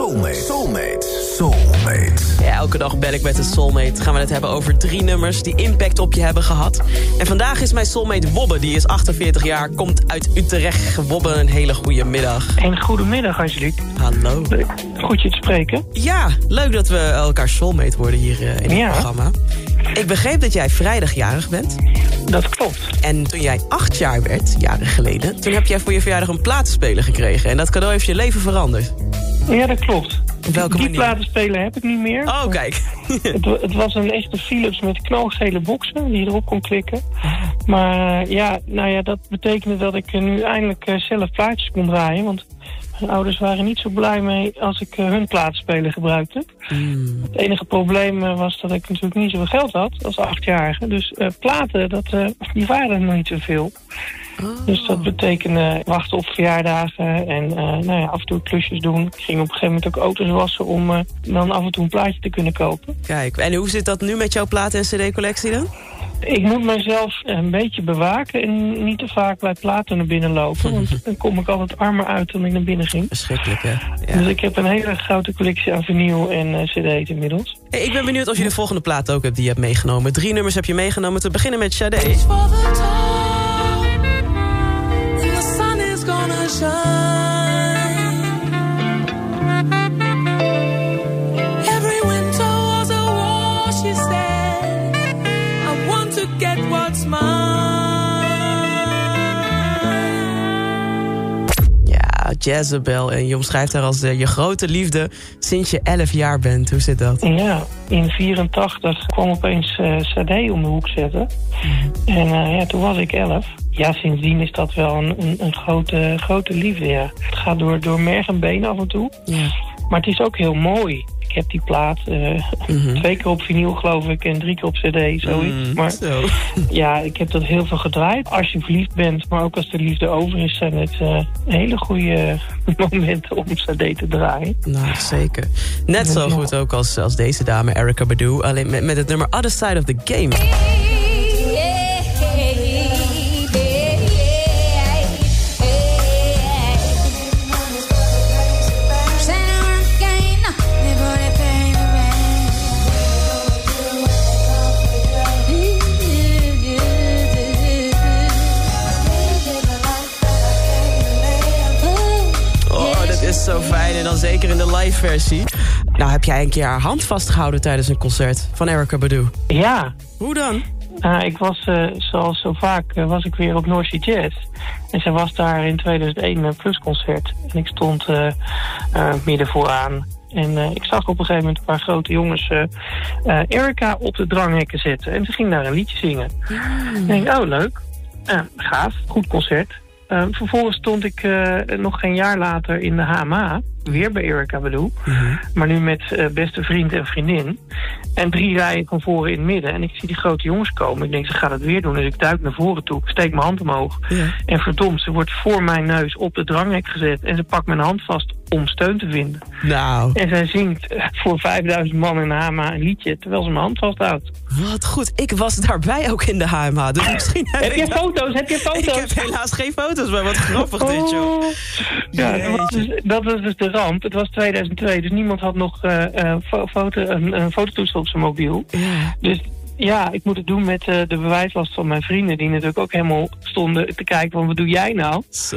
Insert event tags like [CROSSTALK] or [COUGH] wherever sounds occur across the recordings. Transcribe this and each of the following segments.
Soulmate. Soulmate. Soulmate. Ja, elke dag bel ik met een soulmate. Gaan we het hebben over drie nummers die impact op je hebben gehad. En vandaag is mijn soulmate Wobbe. Die is 48 jaar, komt uit Utrecht. Wobbe, een hele goede middag. En goedemiddag, Angelique. Hallo. Goed je te spreken. Ja, leuk dat we elkaar soulmate worden hier eh, in het Ja. programma. Ik begreep dat jij vrijdagjarig bent. Dat klopt. En toen jij acht jaar werd, jaren geleden... toen heb jij voor je verjaardag een platenspeler gekregen. En dat cadeau heeft je leven veranderd. Ja, dat klopt. Op welke Die manier? platenspeler heb ik niet meer. Oh, kijk. [LAUGHS] Het, het was een echte Philips met knalgele boxen die je erop kon klikken. Maar eh, ja, nou ja, dat betekende dat ik eh, nu eindelijk eh, zelf plaatjes kon draaien. Want mijn ouders waren niet zo blij mee als ik hun platenspeler gebruikte. Hmm. Het enige probleem was dat ik natuurlijk niet zoveel geld had als achtjarige. Dus platen, dat, die waren er nog niet zoveel. Dus dat betekende wachten op verjaardagen en eh, nou ja, af en toe klusjes doen. Ik ging op een gegeven moment ook auto's wassen om eh, dan af en toe een plaatje te kunnen kopen. Kijk, en hoe zit dat nu met jouw platen- en cd-collectie dan? Ik moet mezelf een beetje bewaken en niet te vaak bij platen naar binnen lopen. [LAUGHS] Want dan kom ik altijd armer uit dan ik naar binnen ging. Verschrikkelijk, hè? Dus Ja. ik heb een hele grote collectie aan vinyl en eh, cd's inmiddels. Hey, ik ben benieuwd of je de volgende plaat ook hebt die je hebt meegenomen. Drie nummers heb je meegenomen. Te beginnen met Sade. Jezebel. En je omschrijft haar als eh, je grote liefde sinds je 11 jaar bent. Hoe zit dat? Ja, in 84 kwam opeens eh Sade om de hoek zetten. En eh, ja, toen was ik 11. Ja, sindsdien is dat wel een, een, een grote, grote liefde, ja. Het gaat door, door merg en been af en toe. Ja. Maar het is ook heel mooi. Ik heb die plaat eh, Mhm. twee keer op vinyl, geloof ik, en drie keer op cd, zoiets. Mm, Maar Zo. [LAUGHS] ja, ik heb dat heel veel gedraaid. Als je verliefd bent, maar ook als de liefde over is, zijn het eh, hele goede [LAUGHS] momenten om cd te draaien. Nou, zeker. Net zo goed ook als, als deze dame, Erica Badu. Alleen met, met het nummer Other Side of the Game. De live versie. Nou, heb jij een keer haar hand vastgehouden tijdens een concert van Erica Badu? Ja, Hoe dan? Nou, ik was, eh, zoals zo vaak, eh, was ik weer op North Sea Jazz. En zij was daar in 2001 een plusconcert. En ik stond eh, eh, midden vooraan. En eh, ik zag op een gegeven moment een paar grote jongens eh eh, Erica op de dranghekken zetten. En ze ging daar een liedje zingen. En ik denk, oh leuk. Eh, gaaf, goed concert. Eh, vervolgens stond ik eh, nog geen jaar later in de HMA. Weer bij Erica Badu. Maar nu met eh, beste vriend en vriendin. En drie rijen van voren in het midden. En ik zie die grote jongens komen. Ik denk, ze gaat het weer doen. Dus ik duik naar voren toe. Steek mijn hand omhoog. Ja. En verdomd, ze wordt voor mijn neus op de dranghek gezet. En ze pakt mijn hand vast om steun te vinden. Nou, En zij zingt eh, voor 5000 man in de HMA een liedje. Terwijl ze mijn hand vasthoudt. wat goed. Ik was daarbij ook in de HMA. Dus misschien heb, Heb ik je dat- foto's? Heb je [LAUGHS] Ik foto's? heb helaas geen foto's, maar wat grappig dit, joh. Oh. Ja, dat was, dus, dat was dus de ramp. Het was 2002, dus niemand had nog fo- foto, een, een fototoestel op zijn mobiel. Ja. Dus ja, ik moet het doen met de bewijslast van mijn vrienden... die natuurlijk ook helemaal stonden te kijken van wat doe jij nou? Zo.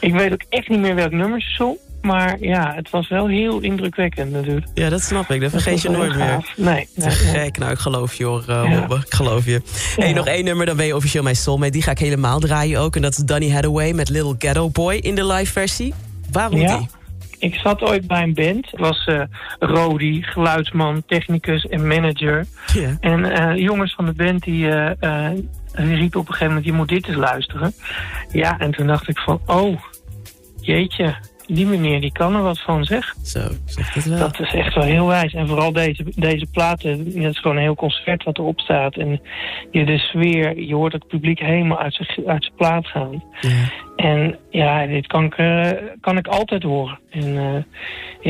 Ik weet ook echt niet meer welk nummer ze zong. Maar ja, het was wel heel indrukwekkend natuurlijk. Ja, dat snap ik. Dat vergeet je nooit meer. Nee, nee, gek. Nou, ik geloof je hoor, uh, Ja. Ik geloof je. Hey, Ja. nog één nummer, dan ben je officieel mijn soulmate. Die ga ik helemaal draaien ook. En dat is Donny Hathaway met Little Ghetto Boy in de live versie. Waarom Ja. die? Ik zat ooit bij een band. Ik was eh Rodi, geluidsman, technicus en manager. En de jongens van de band die, die riepen op een gegeven moment... je moet dit eens luisteren. Ja, en toen dacht ik van... oh, jeetje, die meneer die kan er wat van, zeg. Zo, zegt het wel. Dat is echt wel heel wijs. En vooral deze, deze platen, dat is gewoon een heel concert wat erop staat. En je, de sfeer, je hoort het publiek helemaal uit zijn, uit zijn plaat gaan. Ja. En Ja, dit kan ik, eh, kan ik altijd horen. En eh,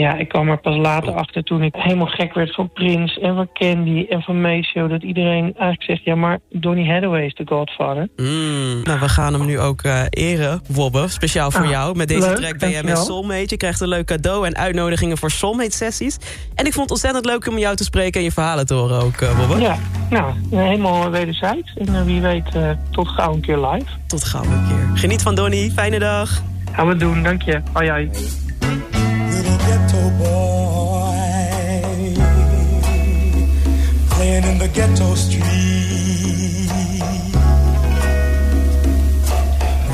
ja, ik kwam er pas later achter toen ik helemaal gek werd van Prince en van Candy en van Maceo. Dat iedereen eigenlijk zegt, ja maar Donny Hathaway is de godfather. Mm. Nou, we gaan hem nu ook eh eren, Wobbe. Speciaal voor Ah, jou. Met deze leuk, track ben jij met. Soulmate. Je krijgt een leuk cadeau en uitnodigingen voor Soulmate-sessies. En ik vond het ontzettend leuk om jou te spreken en je verhalen te horen ook, eh, Wobbe. Ja, nou, helemaal wederzijds. En eh, wie weet eh, tot gauw een keer live. Tot gauw een keer. Geniet van Donny. Fijne dag. Gaan we doen, dank je. Hoi hoi. little ghetto boy playing in the ghetto street.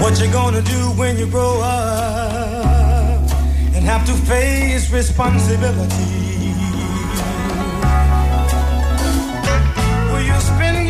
What you gonna do when you grow up and have to face responsibility? Will you spend